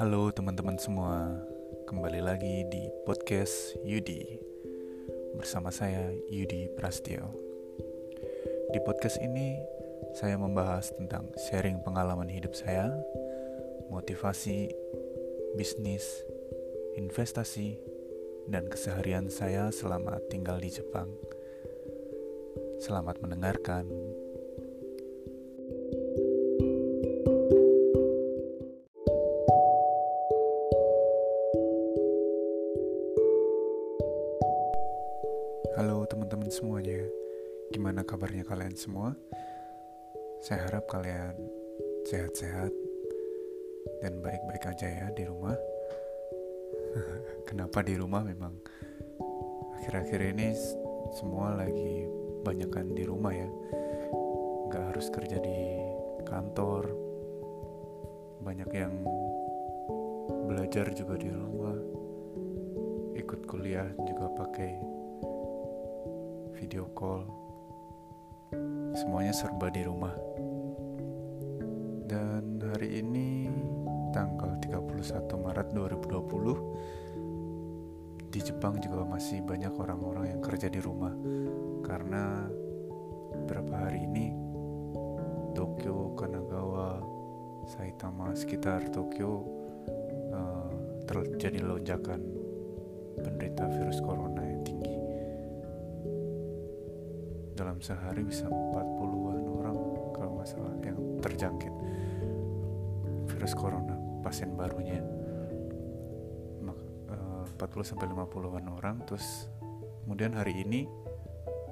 Halo teman-teman semua, kembali lagi di podcast Yudi bersama saya Yudi Prastio. Di podcast ini saya membahas tentang sharing pengalaman hidup saya, motivasi, bisnis, investasi, dan keseharian saya selama tinggal di Jepang. Selamat mendengarkan. Gimana kabarnya kalian semua? Saya harap kalian sehat-sehat dan baik-baik aja ya di rumah. Kenapa di rumah memang? Akhir-akhir ini semua lagi banyakkan di rumah ya, nggak harus kerja di kantor, banyak yang belajar juga di rumah, ikut kuliah juga pakai video call semuanya serba di rumah. Dan hari ini tanggal 31 Maret 2020 di Jepang juga masih banyak orang-orang yang kerja di rumah. Karena beberapa hari ini Tokyo, Kanagawa, Saitama sekitar Tokyo uh, terjadi lonjakan penderita virus corona dalam sehari bisa 40-an orang kalau nggak salah yang terjangkit virus corona pasien barunya. 40 eh, sampai 50-an orang. Terus kemudian hari ini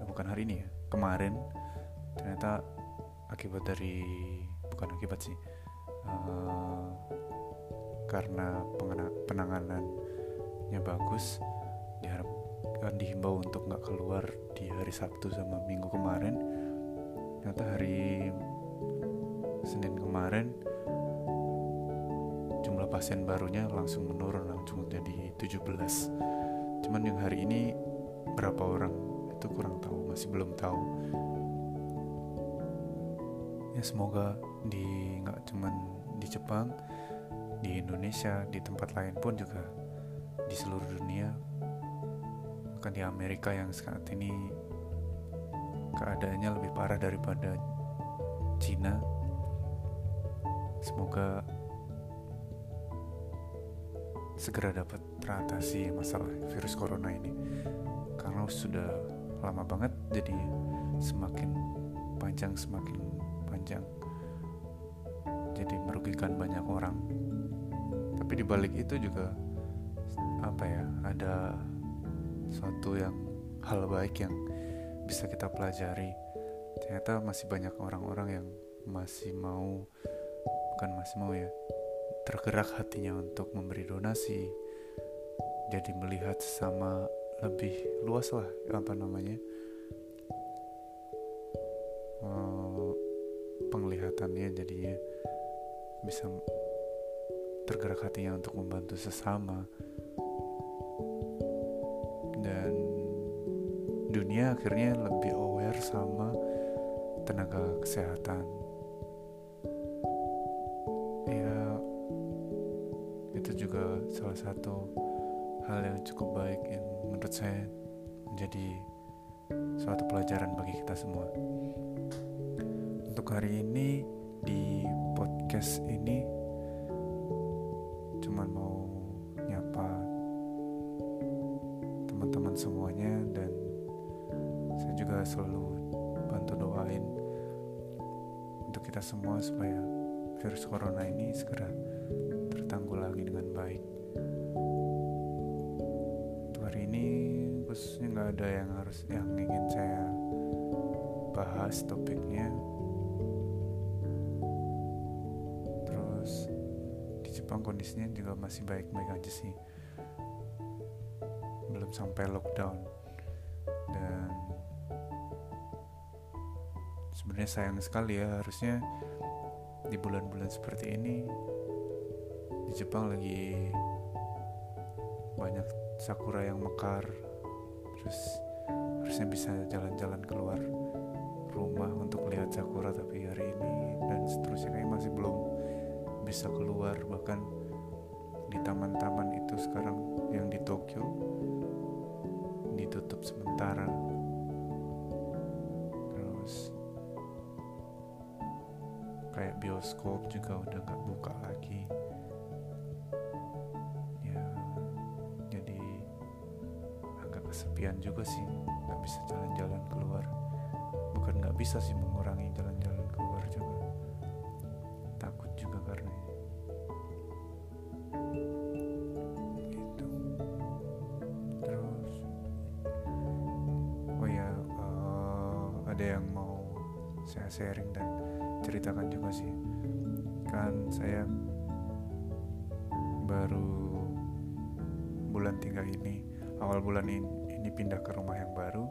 eh, bukan hari ini ya kemarin ternyata akibat dari bukan akibat sih uh, karena penanganannya bagus diharap kan dihimbau untuk nggak keluar di hari Sabtu sama Minggu kemarin. Ternyata hari Senin kemarin jumlah pasien barunya langsung menurun langsung jadi 17 cuman yang hari ini berapa orang? Itu kurang tahu masih belum tahu. Ya semoga di nggak cuman di Jepang di Indonesia di tempat lain pun juga di seluruh dunia bahkan di Amerika yang saat ini keadaannya lebih parah daripada Cina. Semoga segera dapat teratasi masalah virus corona ini. Karena sudah lama banget jadi semakin panjang semakin panjang. Jadi merugikan banyak orang. Tapi dibalik itu juga apa ya ada suatu yang hal baik yang bisa kita pelajari. Ternyata masih banyak orang-orang yang masih mau bukan masih mau ya tergerak hatinya untuk memberi donasi. Jadi melihat sama lebih luas lah apa namanya oh, penglihatannya jadinya bisa tergerak hatinya untuk membantu sesama dunia akhirnya lebih aware sama tenaga kesehatan. Ya itu juga salah satu hal yang cukup baik yang menurut saya menjadi suatu pelajaran bagi kita semua. Untuk hari ini di podcast ini kita semua supaya virus corona ini segera tertanggulangi dengan baik. Hari ini khususnya nggak ada yang harus yang ingin saya bahas topiknya. Terus di Jepang kondisinya juga masih baik-baik aja sih. Belum sampai lockdown sebenarnya sayang sekali ya harusnya di bulan-bulan seperti ini di Jepang lagi banyak sakura yang mekar terus harusnya bisa jalan-jalan keluar rumah untuk lihat sakura tapi hari ini dan seterusnya. Kayak masih belum bisa keluar bahkan di taman-taman itu sekarang yang di Tokyo ditutup sementara kayak bioskop juga udah nggak buka lagi. Ya jadi agak kesepian juga sih nggak bisa jalan-jalan keluar. Bukan nggak bisa sih mengurangi jalan-jalan keluar juga. Takut juga karena gitu. Oh ya eh, ada yang mau saya sharing dan ceritakan juga sih. Kan saya baru bulan tiga ini awal bulan ini, ini pindah ke rumah yang baru.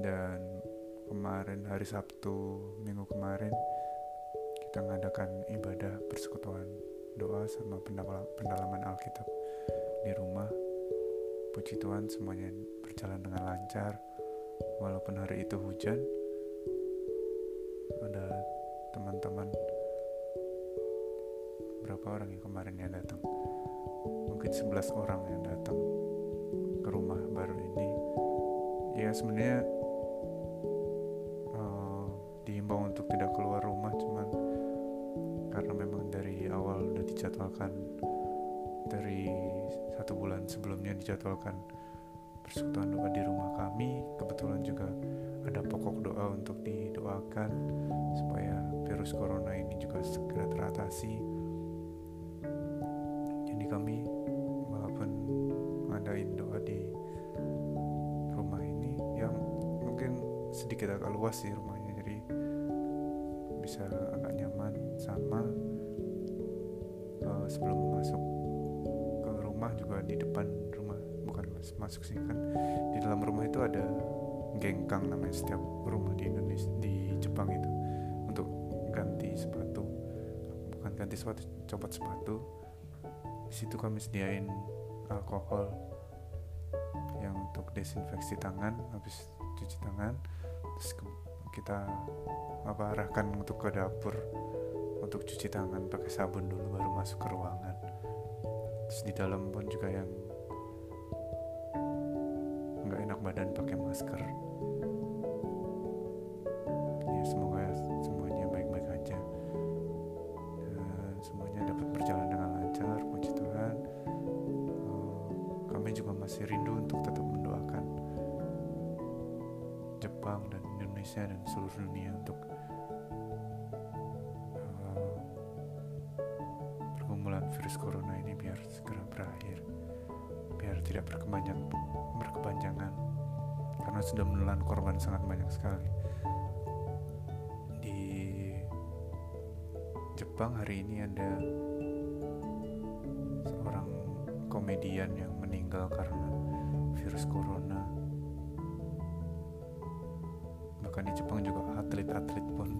Dan kemarin hari Sabtu minggu kemarin kita mengadakan ibadah persekutuan doa sama pendalaman Alkitab di rumah. Puji Tuhan semuanya berjalan dengan lancar. Walaupun hari itu hujan berapa orang yang kemarin yang datang. Mungkin 11 orang yang datang ke rumah baru ini. Ya sebenarnya uh, diimbau untuk tidak keluar rumah cuman karena memang dari awal udah dijadwalkan dari satu bulan sebelumnya dijadwalkan persekutuan doa di rumah kami. Kebetulan juga ada pokok doa untuk didoakan supaya virus corona ini juga segera teratasi kami walaupun ngadain doa di rumah ini yang mungkin sedikit agak luas sih rumahnya jadi bisa agak nyaman sama uh, sebelum masuk ke rumah juga di depan rumah bukan masuk sih kan di dalam rumah itu ada gengkang namanya setiap rumah di Indonesia di Jepang itu untuk ganti sepatu bukan ganti sepatu copot sepatu situ kami sediain alkohol yang untuk desinfeksi tangan habis cuci tangan terus kita apa arahkan untuk ke dapur untuk cuci tangan pakai sabun dulu baru masuk ke ruangan. Terus di dalam pun juga yang Indonesia dan seluruh dunia untuk uh, pergumulan virus corona ini biar segera berakhir biar tidak berkepanjang berkepanjangan. Karena sudah menelan korban sangat banyak sekali. Di Jepang hari ini ada seorang komedian yang meninggal karena virus corona bahkan di Jepang juga atlet-atlet pun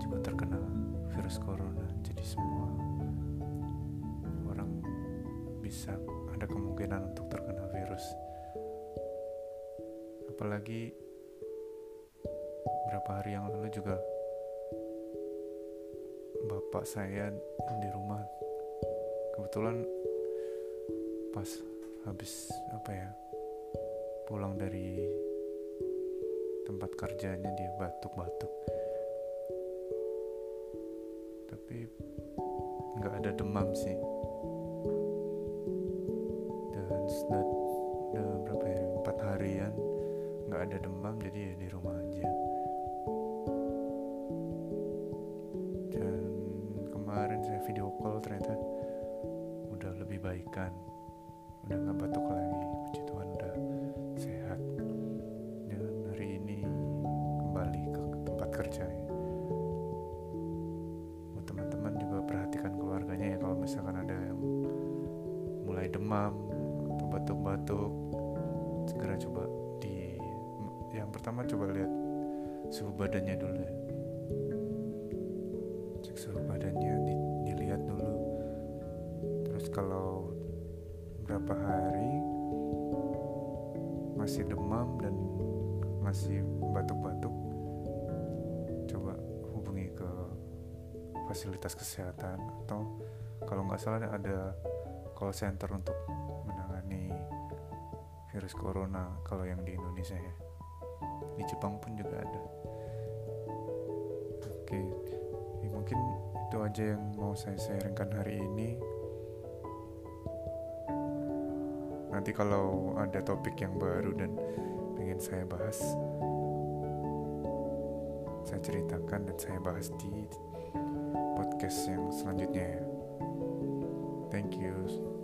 juga terkena virus corona. Jadi semua orang bisa ada kemungkinan untuk terkena virus. Apalagi berapa hari yang lalu juga bapak saya di rumah. Kebetulan pas habis apa ya pulang dari tempat kerjanya dia batuk-batuk. Tapi nggak ada demam sih. Dan sudah udah berapa ya empat harian nggak ada demam jadi ya di rumah aja. Dan kemarin saya video call ternyata udah lebih baikan. Udah nggak batuk demam atau batuk-batuk segera coba di yang pertama coba lihat suhu badannya dulu ya. Cek suhu badannya di, dilihat dulu. Terus kalau berapa hari masih demam dan masih batuk-batuk coba hubungi ke fasilitas kesehatan atau kalau nggak salah ada call center untuk menangani virus corona kalau yang di Indonesia ya. Di Jepang pun juga ada. Oke ya mungkin itu aja yang mau saya sharingkan hari ini. Nanti kalau ada topik yang baru dan pengen saya bahas saya ceritakan dan saya bahas di podcast yang selanjutnya ya thank you